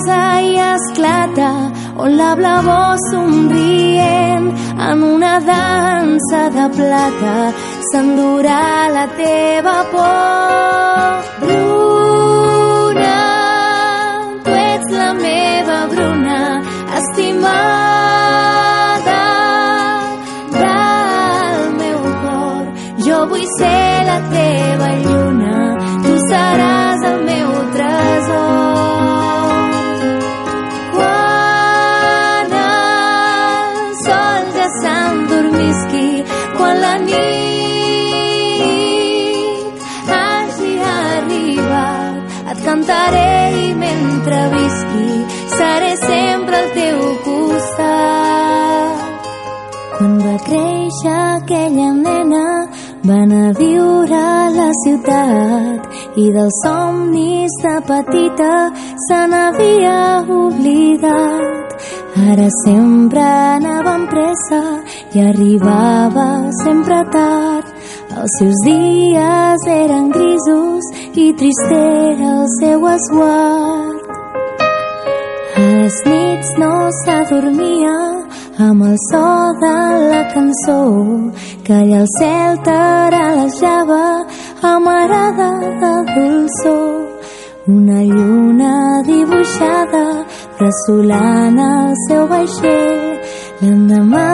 tristesa i esclata on la blavor somrient en una dansa de plata s'endurà la teva por. Bruna, tu ets la meva Bruna, estimada del meu cor. Jo vull ser la teva lluna, tu seràs el meu tresor. Cantaré i mentre visqui seré sempre al teu costat. Quan va créixer aquella nena van a viure a la ciutat i dels somnis de petita se n'havia oblidat. Ara sempre anava amb pressa i arribava sempre tard. Els seus dies eren grisos i trist era el seu esguard. A les nits no s'adormia amb el so de la cançó que allà al cel taralejava amarada de dolçor. Una lluna dibuixada bressolant el seu vaixell. L'endemà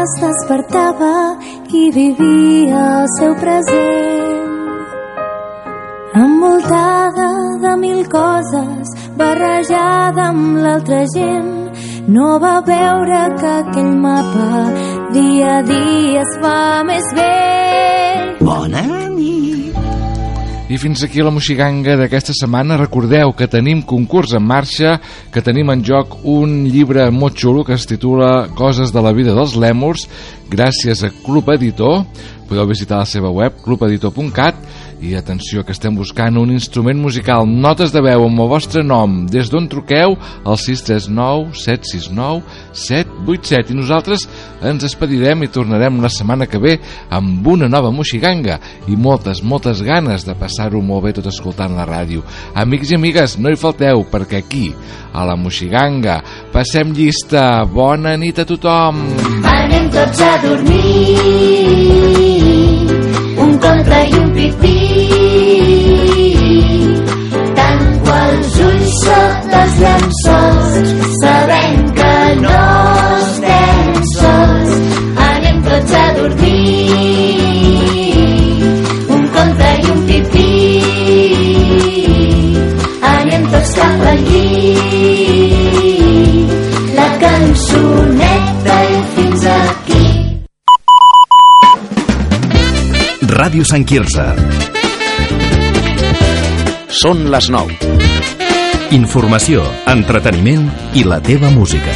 es despertava i vivia el seu present. Envoltada de mil coses, barrejada amb l'altra gent, no va veure que aquell mapa dia a dia es fa més vell. I fins aquí la moxiganga d'aquesta setmana. Recordeu que tenim concurs en marxa, que tenim en joc un llibre molt xulo que es titula Coses de la vida dels lèmurs, gràcies a Club Editor. Podeu visitar la seva web, clubeditor.cat, i atenció que estem buscant un instrument musical, notes de veu amb el vostre nom, des d'on truqueu al 639 769 787 i nosaltres ens despedirem i tornarem la setmana que ve amb una nova moxiganga i moltes, moltes ganes de passar-ho molt bé tot escoltant la ràdio. Amics i amigues, no hi falteu perquè aquí, a la moxiganga, passem llista. Bona nit a tothom! Anem tots a dormir un conte i un pipí sota els llençols sabent que no estem sols anem tots a dormir un conte i un pipí anem tots cap al llit la cançoneta i fins aquí Ràdio Sant Quirze. Són les 9. Informació, entreteniment i la teva música.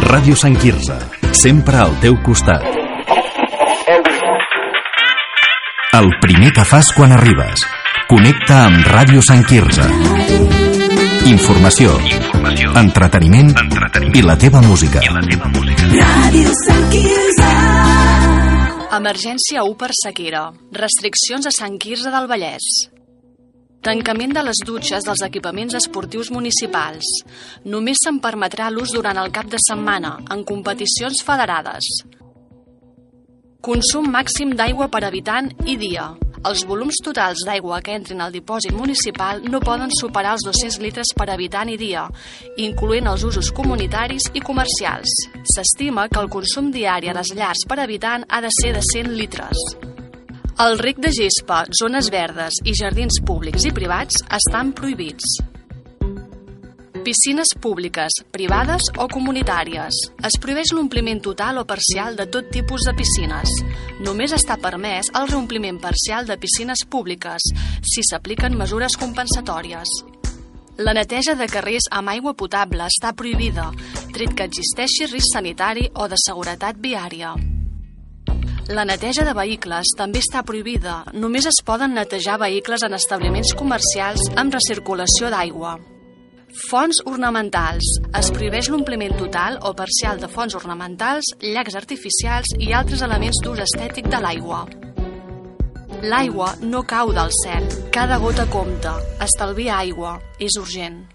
Ràdio Sant Quirze. Sempre al teu costat. El primer que fas quan arribes. Connecta amb Ràdio Sant Quirze. Informació, entreteniment, i la teva música. Ràdio Sant Quirze. Emergència 1 per sequera. Restriccions a Sant Quirze del Vallès. Tancament de les dutxes dels equipaments esportius municipals. Només se'n permetrà l'ús durant el cap de setmana, en competicions federades. Consum màxim d'aigua per habitant i dia. Els volums totals d'aigua que entrin al dipòsit municipal no poden superar els 200 litres per habitant i dia, incloent els usos comunitaris i comercials. S'estima que el consum diari a les llars per habitant ha de ser de 100 litres. El rec de gespa, zones verdes i jardins públics i privats estan prohibits. Piscines públiques, privades o comunitàries. Es prohibeix l'ompliment total o parcial de tot tipus de piscines. Només està permès el reompliment parcial de piscines públiques si s'apliquen mesures compensatòries. La neteja de carrers amb aigua potable està prohibida, tret que existeixi risc sanitari o de seguretat viària. La neteja de vehicles també està prohibida. Només es poden netejar vehicles en establiments comercials amb recirculació d'aigua. Fonts ornamentals. Es prohibeix l'ompliment total o parcial de fonts ornamentals, llacs artificials i altres elements d'ús estètic de l'aigua. L'aigua no cau del cel. Cada gota compta. Estalvia aigua. És urgent.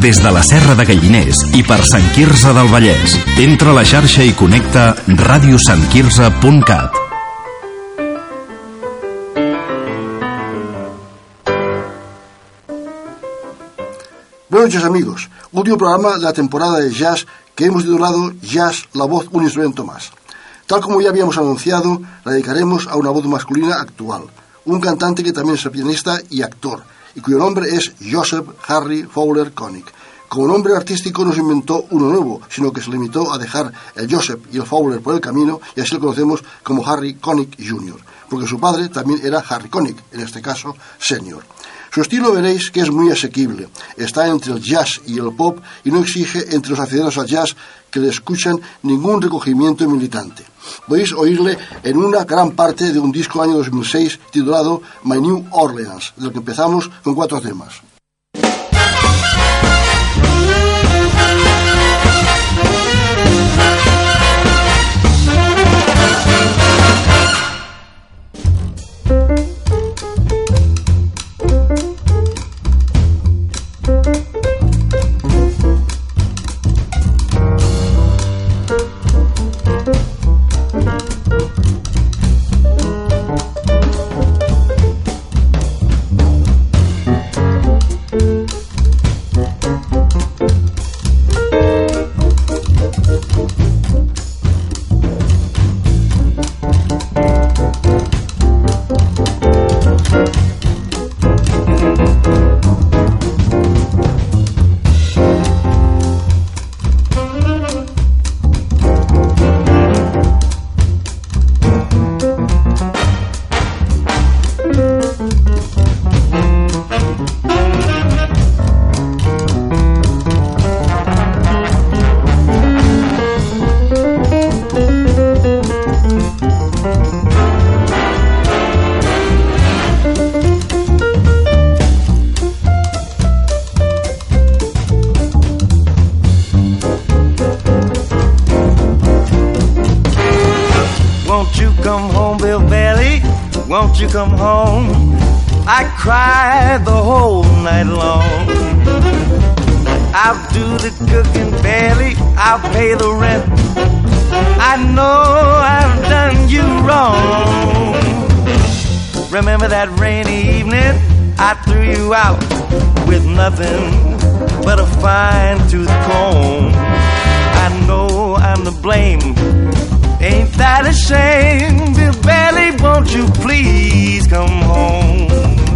Des de la Serra de Galliners i per Sant Quirze del Vallès. Entra a la xarxa i connecta radiosantquirze.cat. Buenas noches amigos, último programa de la temporada de jazz que hemos titulado Jazz, la voz, un instrumento más. Tal como ya habíamos anunciado, la dedicaremos a una voz masculina actual, un cantante que también es pianista y actor, y cuyo nombre es Joseph Harry Fowler Koenig. Como nombre artístico no se inventó uno nuevo, sino que se limitó a dejar el Joseph y el Fowler por el camino y así lo conocemos como Harry Koenig Jr., porque su padre también era Harry Koenig, en este caso senior. Su estilo veréis que es muy asequible, está entre el jazz y el pop y no exige entre los accederos al jazz que le escuchan ningún recogimiento militante. Podéis oírle en una gran parte de un disco año 2006 titulado My New Orleans, del que empezamos con cuatro temas. Come home, I cry the whole night long. I'll do the cooking barely, I'll pay the rent. I know I've done you wrong. Remember that rainy evening? I threw you out with nothing but a fine tooth comb. I know I'm to blame. Ain't that a shame, Bill Bailey? Won't you please come home?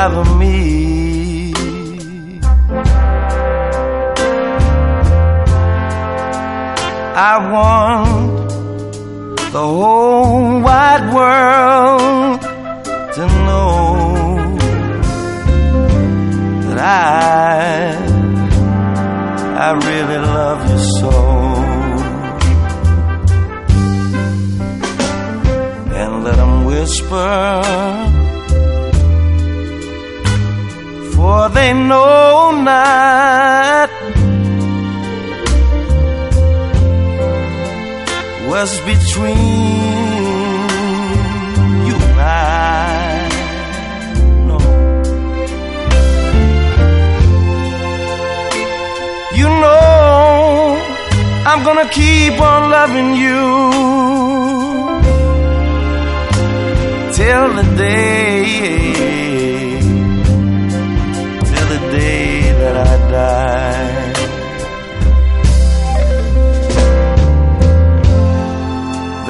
have a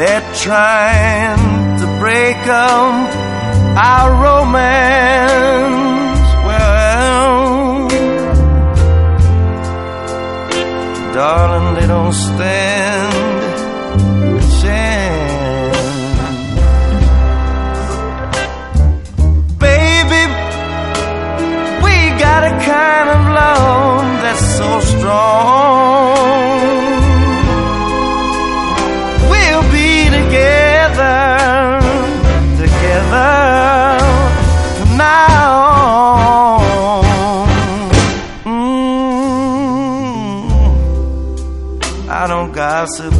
They're trying to break up our romance. Well, darling, they don't stand a chance. Baby, we got a kind of love that's so strong. gossip.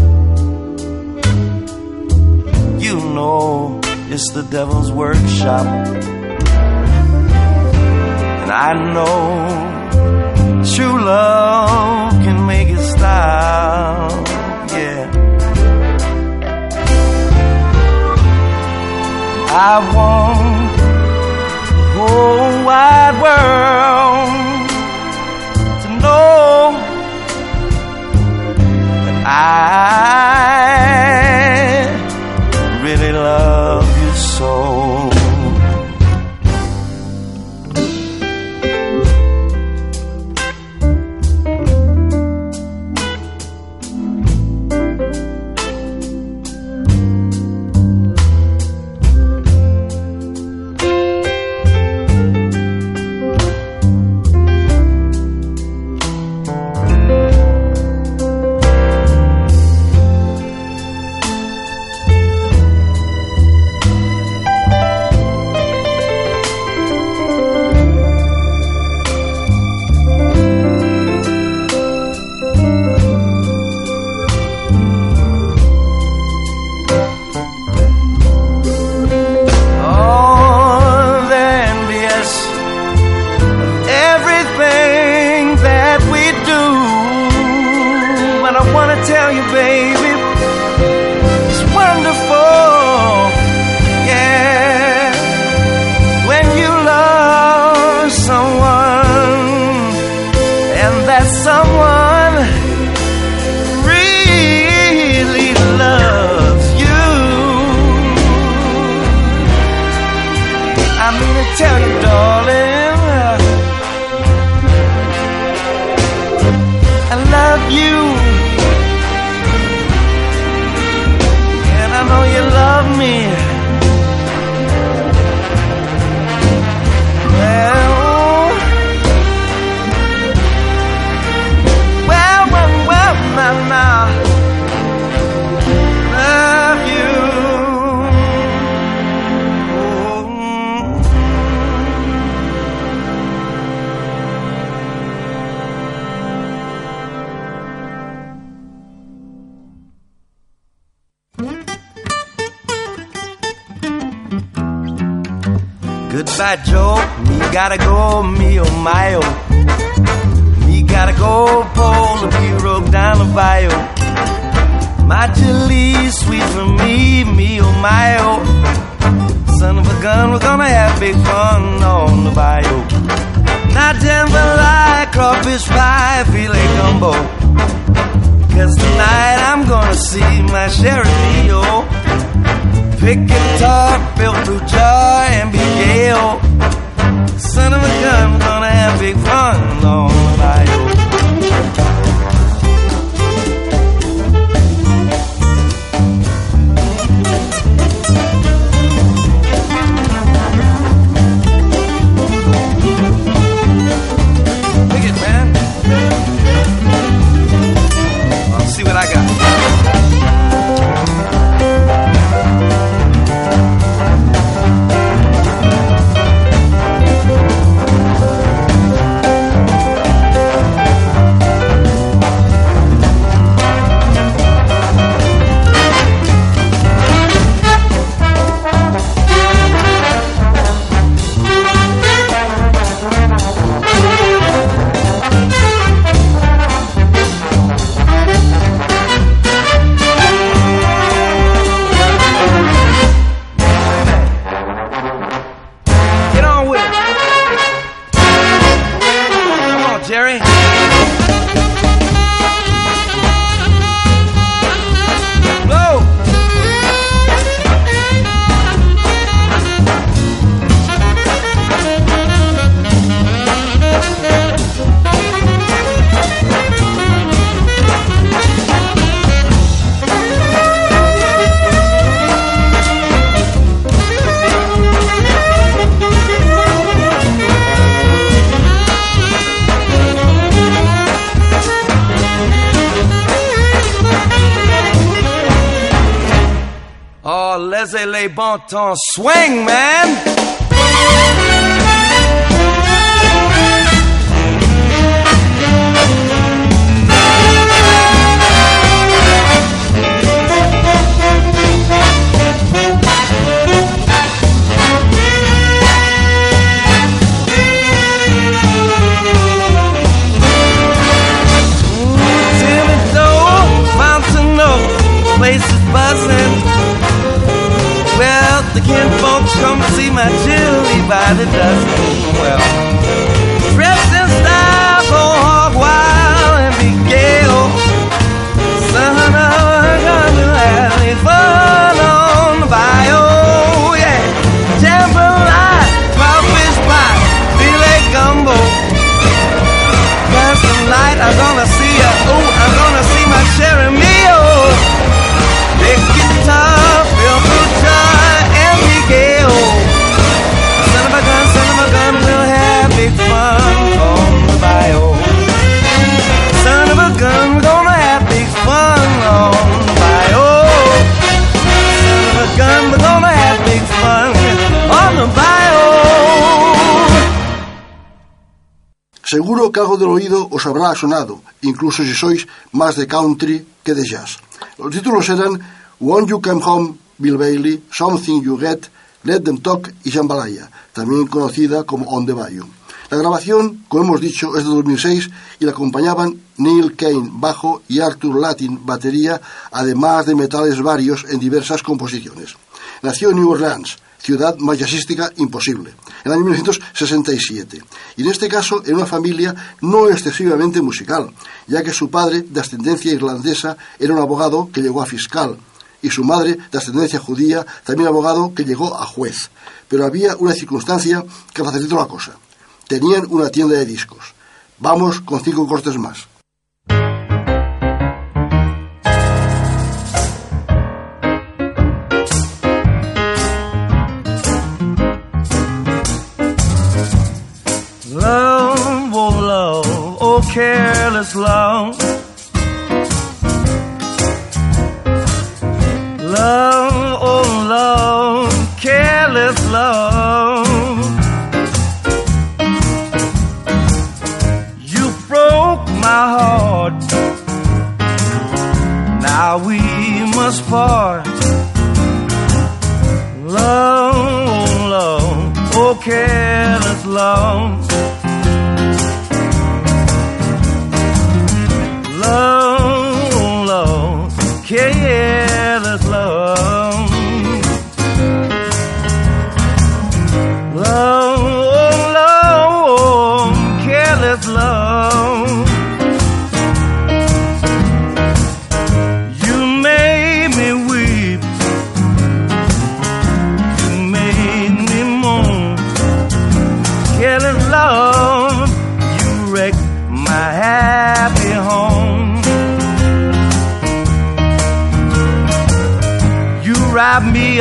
You know it's the devil's workshop. And I know true love can make it stop. Yeah. I want the whole wide world sincerity, Leo, Pick guitar, fell blue jar and be Son of a gun. swing, man. Os habrá sonado, incluso si sois más de country que de jazz. Los títulos eran Won't You Come Home, Bill Bailey, Something You Get, Let Them Talk y Jambalaya, también conocida como On the Bayou. La grabación, como hemos dicho, es de 2006 y la acompañaban Neil Kane, bajo, y Arthur Latin, batería, además de metales varios en diversas composiciones. Nació en New Orleans, ciudad más jazzística imposible, en el año 1967. Y en este caso, en una familia no excesivamente musical, ya que su padre, de ascendencia irlandesa, era un abogado que llegó a fiscal, y su madre, de ascendencia judía, también abogado que llegó a juez. Pero había una circunstancia que facilitó la cosa. Tenían una tienda de discos. Vamos con cinco cortes más. Careless love.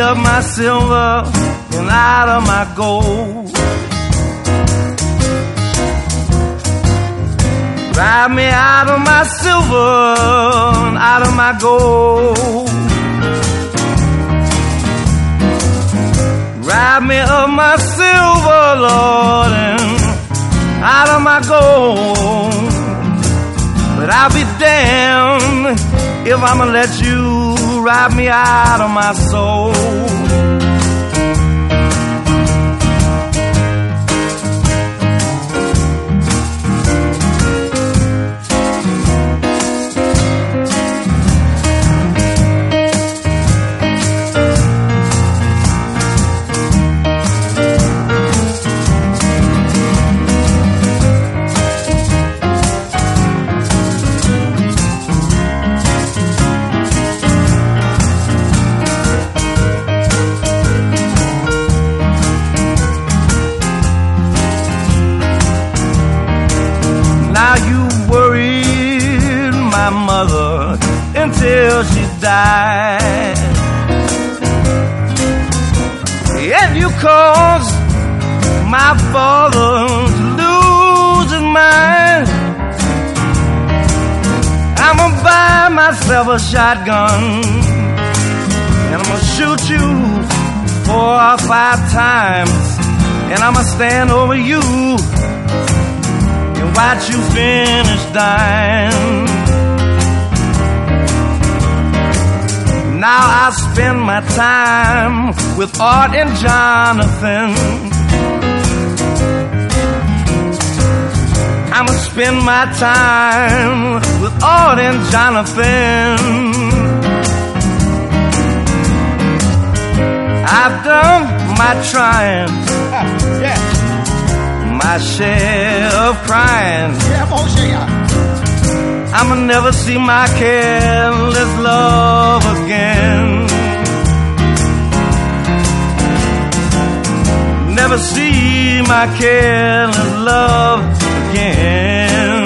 Of my silver and out of my gold. Robbed me out of my silver and out of my gold. Rob me of my silver, Lord, and out of my gold. But I'll be damned if I'ma let you rob me out of my soul. Until she died. And you caused my father to lose his mind. I'ma buy myself a shotgun and I'ma shoot you four or five times and I'ma stand over you and watch you finish dying. Now I spend my time with Art and Jonathan. I'ma spend my time with Art and Jonathan. I've done my trying. My share of crying. Yeah, I'ma never see my careless love again. Never see my careless love again.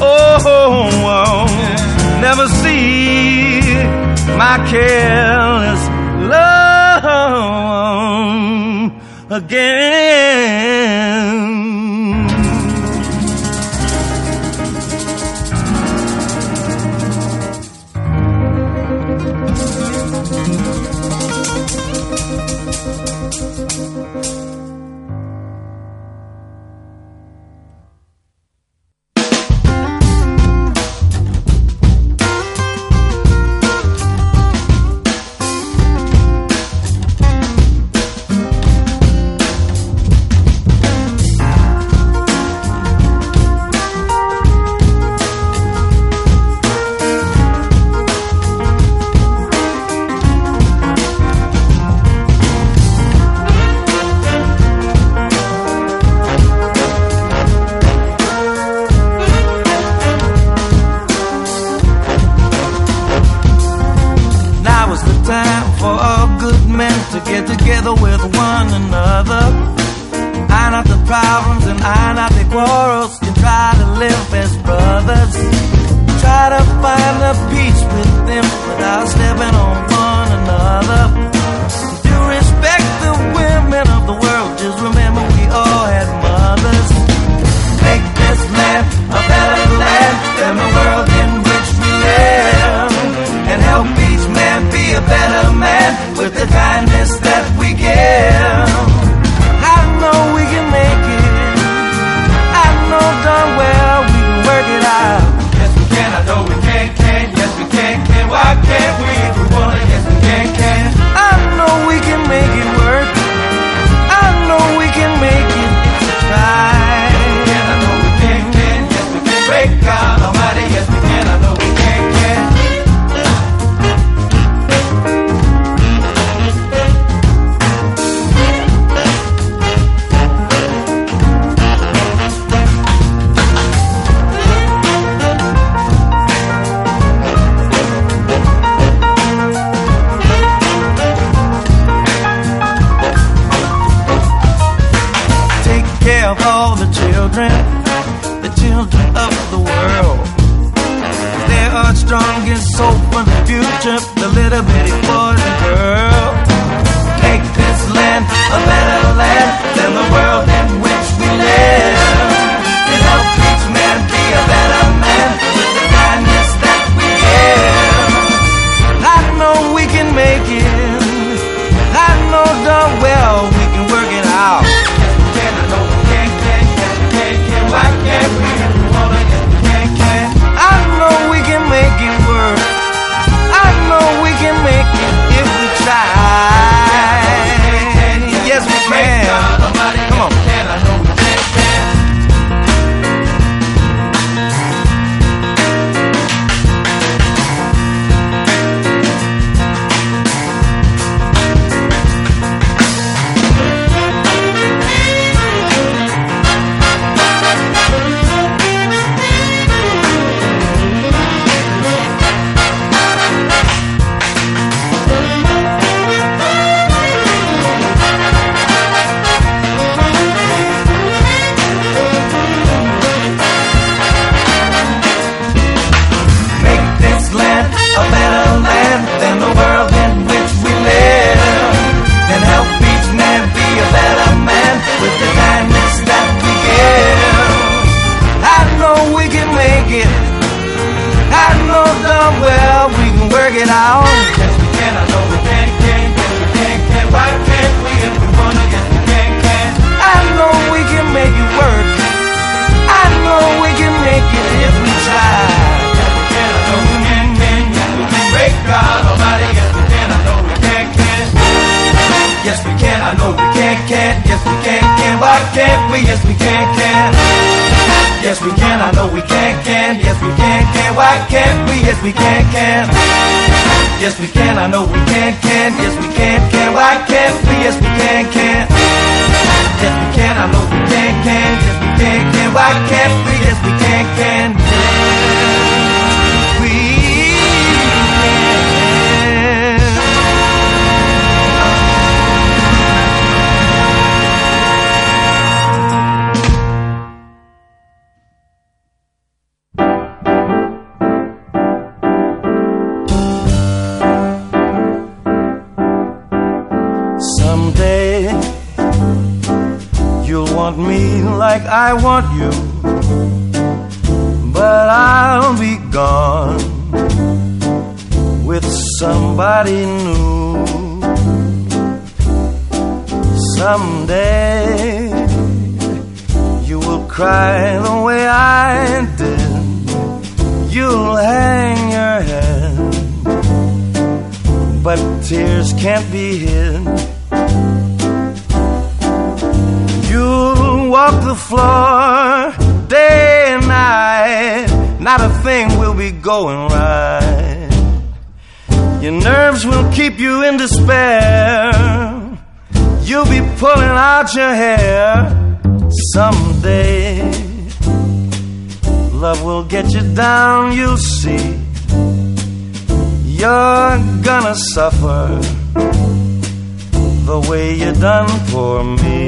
Oh, oh, oh. never see my careless love again. but tears can't be hid. You'll walk the floor day and night, not a thing will be going right. Your nerves will keep you in despair. You'll be pulling out your hair someday. Love will get you down, you'll see. You're gonna suffer the way you done for me.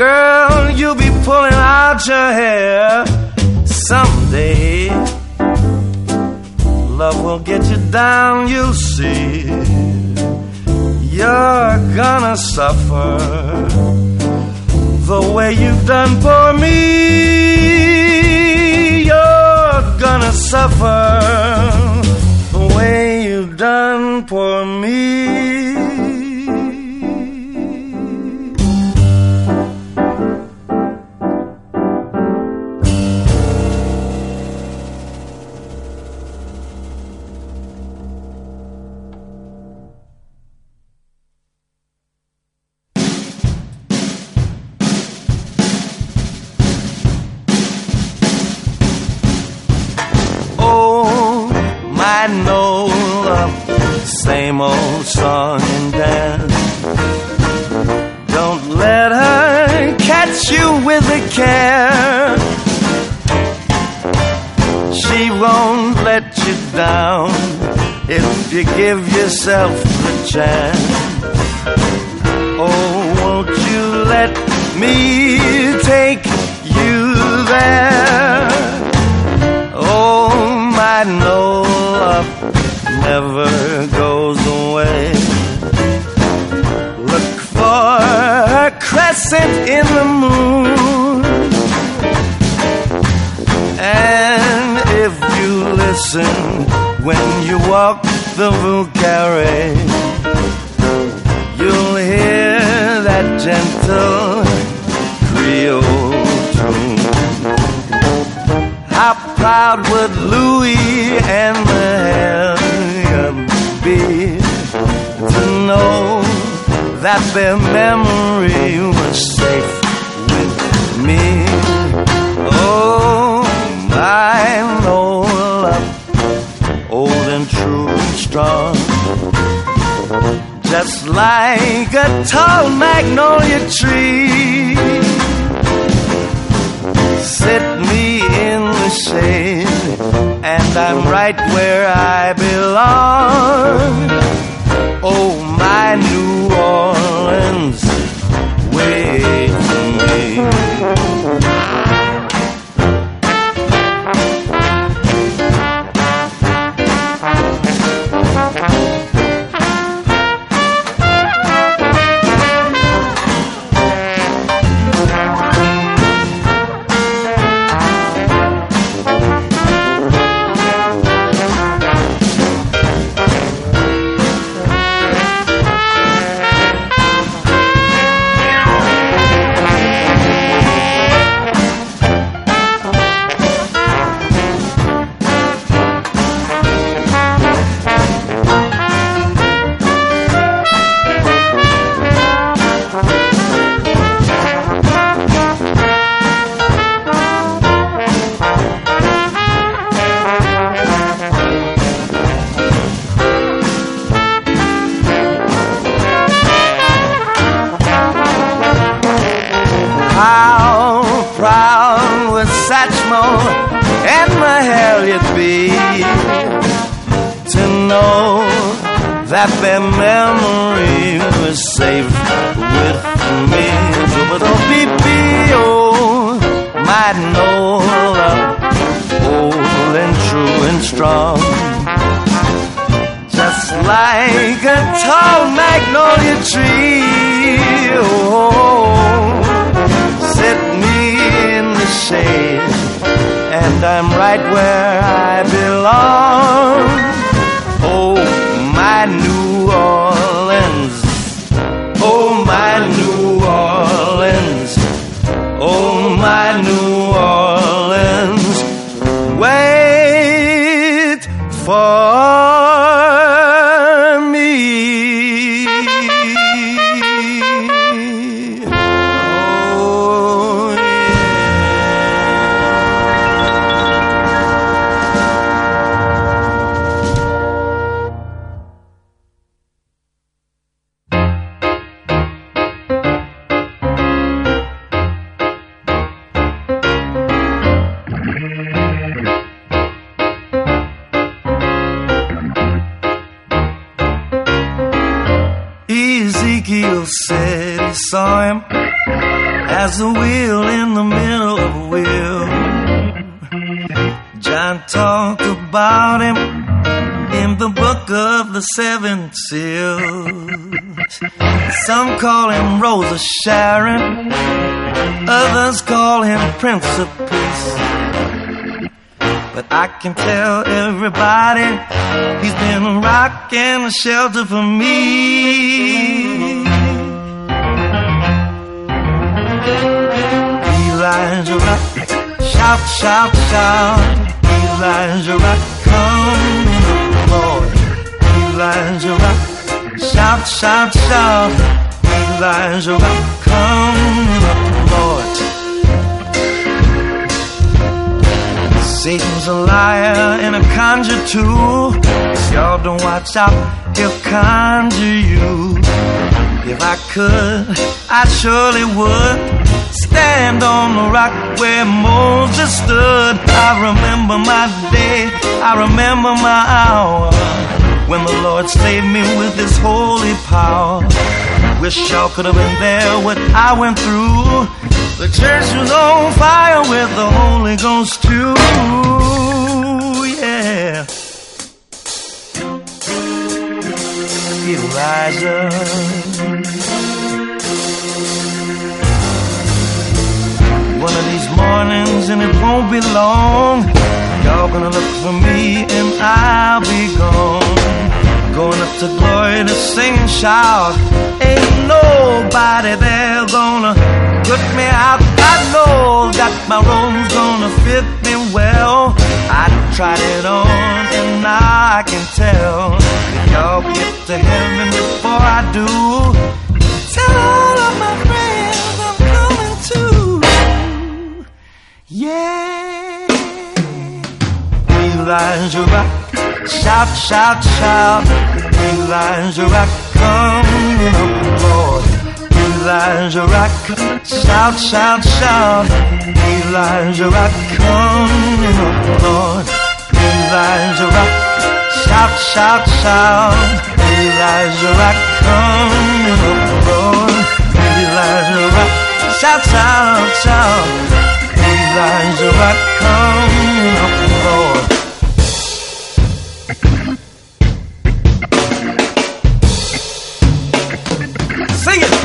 Girl, you'll be pulling out your hair someday. Love will get you down, you'll see. You're gonna suffer the way you've done for me. You're gonna suffer the way you've done for me. Oh, Some call him Rose of Sharon, others call him Prince of Peace. But I can tell everybody he's been a rock and a shelter for me. Elijah Rock, shout, shout, shout. Elijah Rock, come, Lord. Elijah Rock, shout, shout, shout. Elijah Rock, come, up, Lord. Satan's a liar and a conjure too. Y'all don't watch out, he'll conjure you. If I could, I surely would stand on the rock where Moses stood. I remember my day, I remember my hour when the Lord saved me with His holy power. Wish y'all could have been there what I went through. The church was on fire with the Holy Ghost too. Yeah. Elijah. One of these mornings, and it won't be long. Y'all gonna look for me, and I'll be gone. Going up to glory to sing and shout. Ain't nobody there gonna put me out. I know that my robe's gonna fit me well. I tried it on, and now I can tell. Y'all get to heaven before I do, tell all of my friends I'm coming too. Yeah. Rock, shout, shout, shout. Elijah Rock, come up, Lord. Elijah Rock, shout, shout, shout. Elijah Rock, come up, Lord. Elijah Rock, shout, shout, shout. Elijah Rock, come up, Lord. Elijah Rock, shout, shout, shout. Elijah Rock, come Sing it!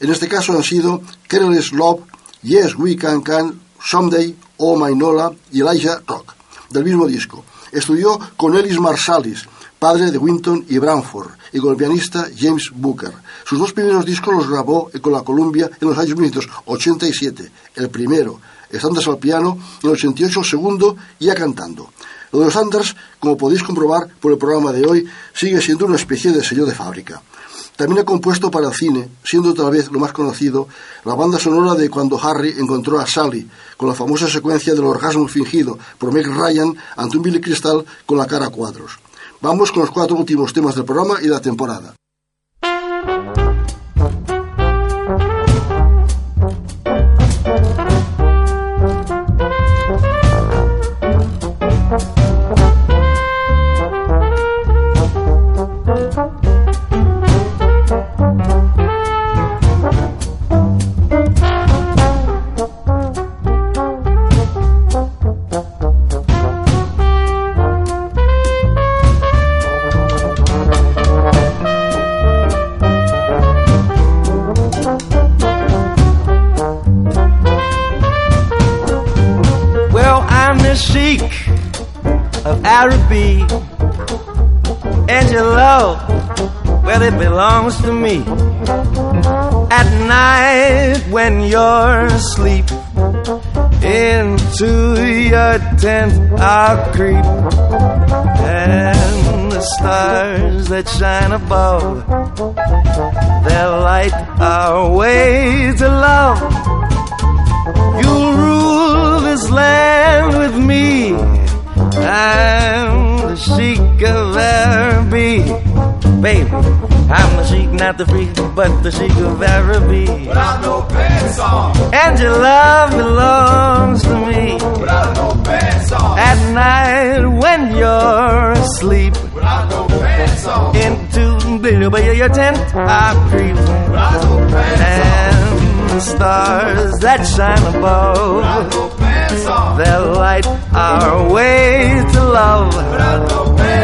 En este caso han sido Careless Love, Yes We Can Can, Someday, Oh My Nola y Elijah Rock, del mismo disco. Estudió con Ellis Marsalis, padre de Winton y Branford, y con el pianista James Booker. Sus dos primeros discos los grabó con la Columbia en los años 1987, el primero, estando al piano, en el 88 el segundo, ya cantando. Lo de los Anders, como podéis comprobar por el programa de hoy, sigue siendo una especie de sello de fábrica. También ha compuesto para el cine, siendo tal vez lo más conocido, la banda sonora de cuando Harry encontró a Sally, con la famosa secuencia del orgasmo fingido por Meg Ryan ante un Billy Crystal con la cara a cuadros. Vamos con los cuatro últimos temas del programa y de la temporada. Belongs to me. At night when you're asleep, into your tent I'll creep. And the stars that shine above, they'll light our way to love. You'll rule this land with me. I'm the sheik of Araby. Baby, I'm the sheik, not the freak, but the sheik of Araby. Without no pants on, And your love belongs to me. without no pants on, At night when you're asleep, without no pants on, into the your tent I creep. without no pants And the stars that shine on, above. no pants on, They'll light our way to love. without no pants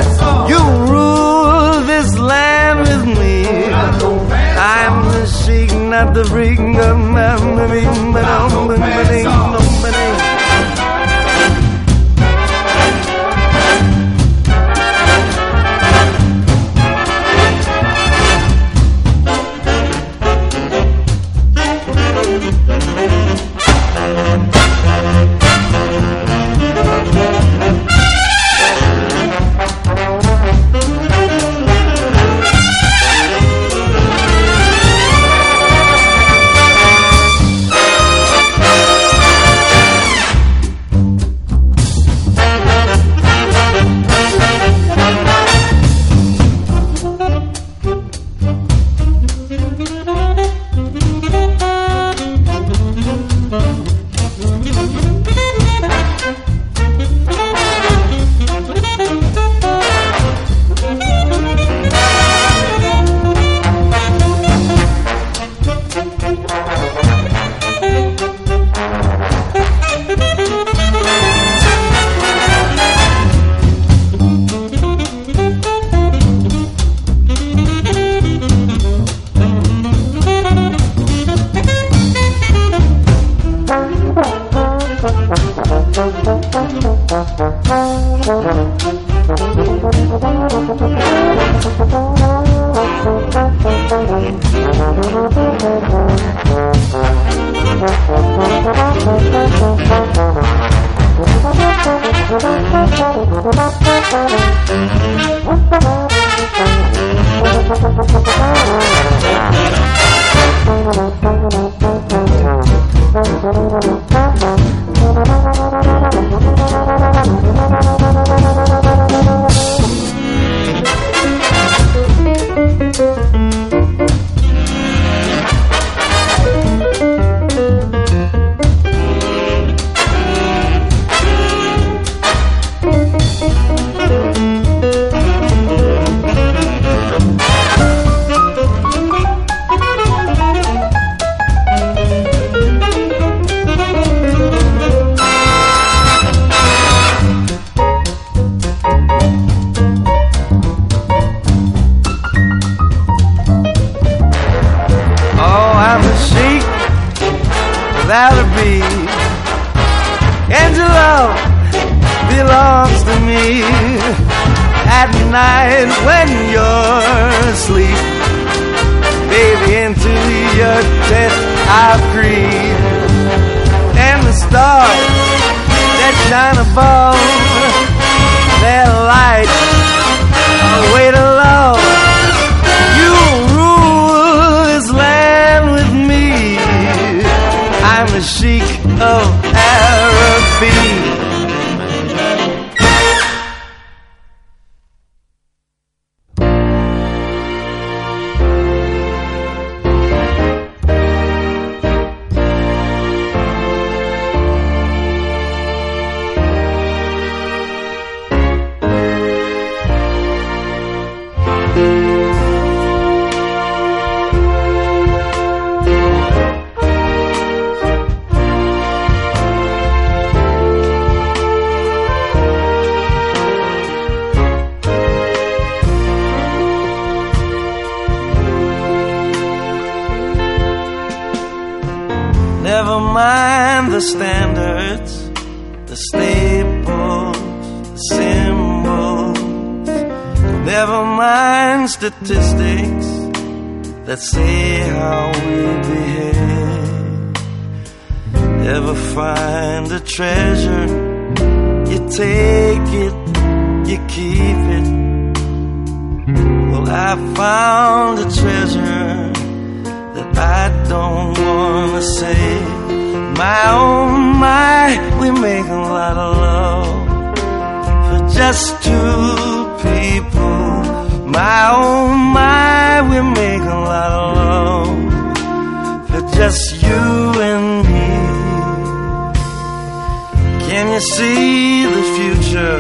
mind the standards, the staples, the symbols. Never mind statistics that say how we behave. Never find a treasure, you take it, you keep it. Well, I found a treasure that I don't wanna say. My oh my, we make a lot of love for just two people. My oh my, we make a lot of love for just you and me. Can you see the future,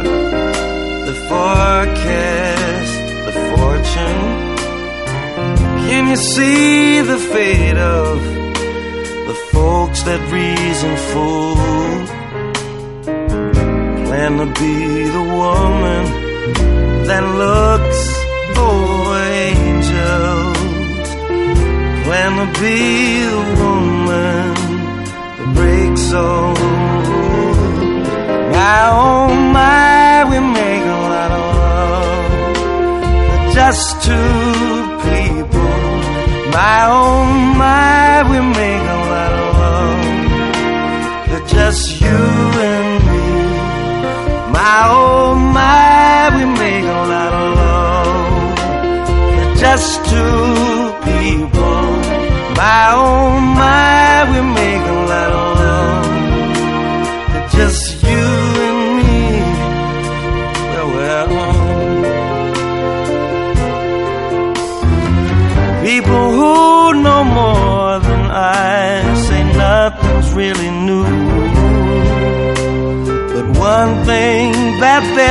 the forecast, the fortune? Can you see the fate of the folks that reason fool? Plan to be the woman that looks for angels. Plan to be the woman that breaks souls. My oh my, we make a lot of love for just two people. My oh my, we make just you and me. My oh my, we make a lot of love just two people. My oh my, we make a lot of love for just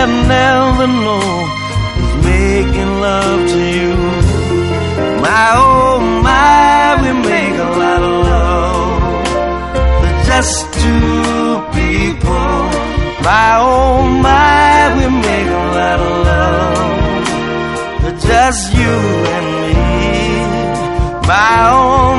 they'll never know is making love to you. My oh my, we make a lot of love for just two people. My oh my, we make a lot of love for just you and me. My oh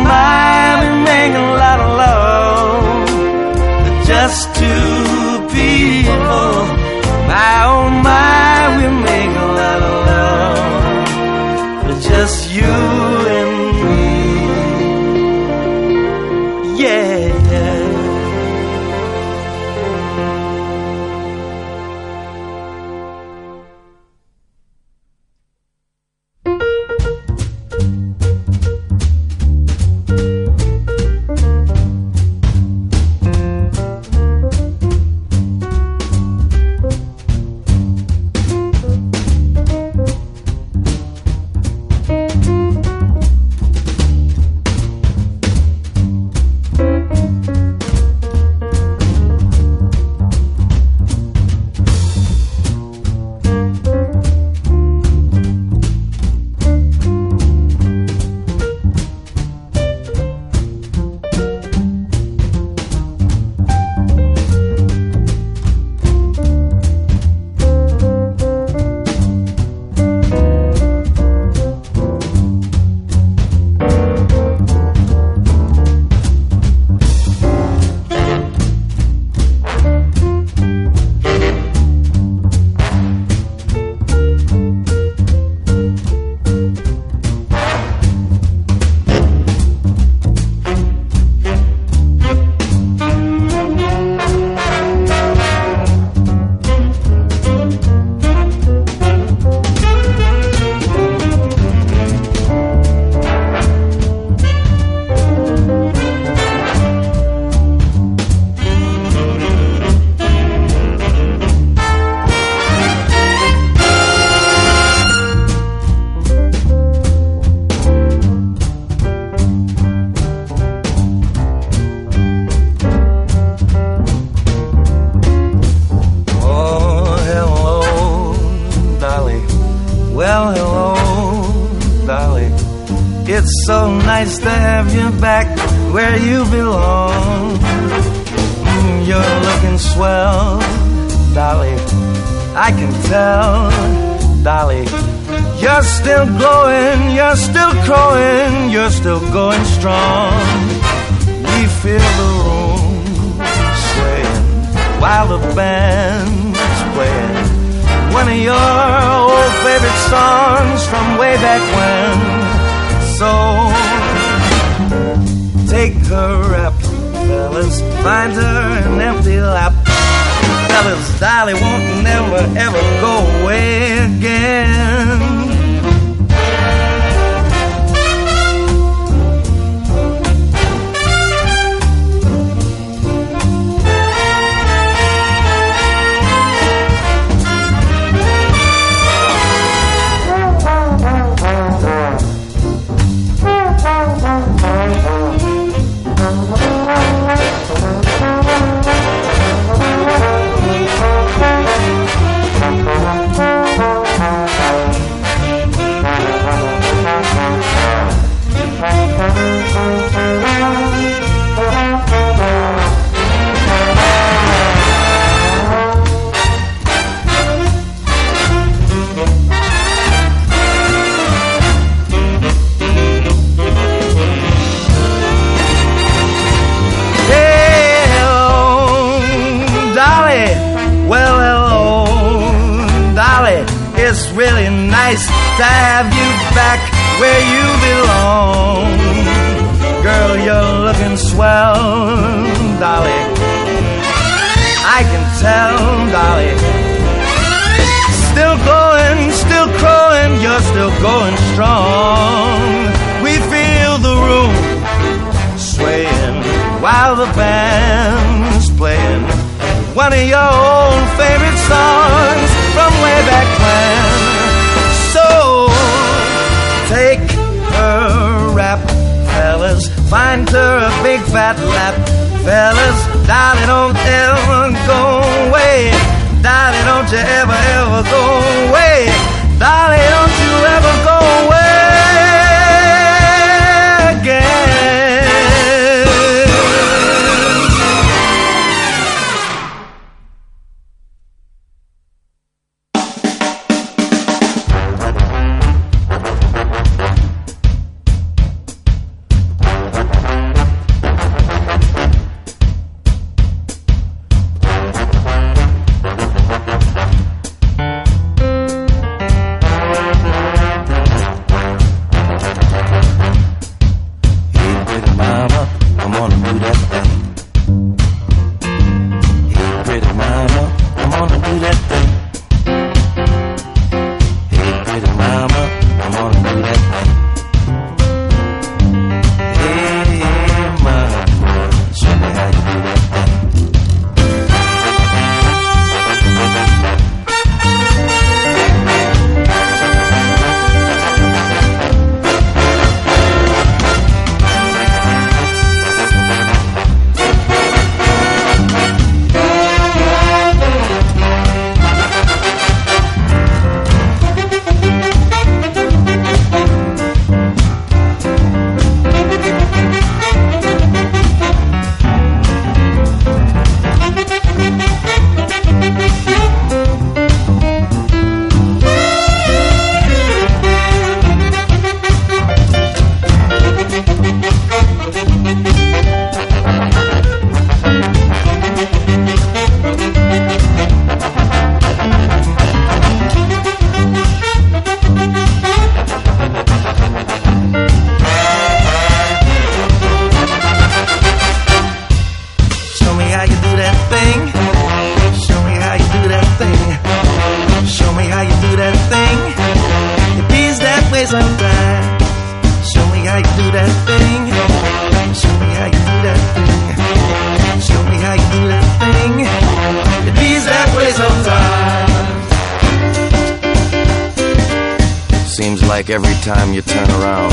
like every time you turn around,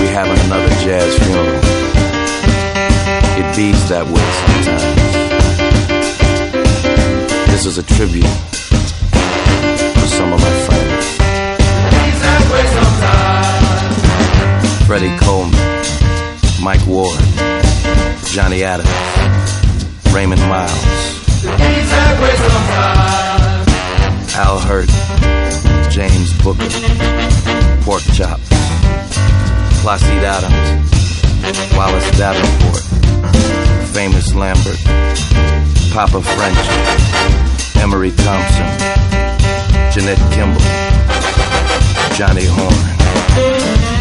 we having another jazz funeral. It beats that way sometimes. This is a tribute to some of my friends. Freddie Coleman, Mike Ward, Johnny Adams, Raymond Myles, Al Hirt. James Booker, Pork Chops, Placide Adams, Wallace Davenport, Famous Lambert, Papa French, Emery Thompson, Jeanette Kimball, Johnny Horn.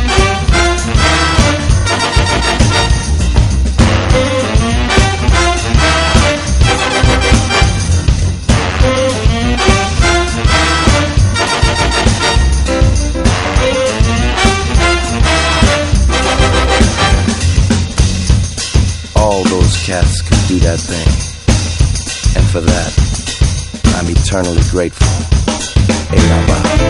That thing. And for that, I'm eternally grateful. Là-bas.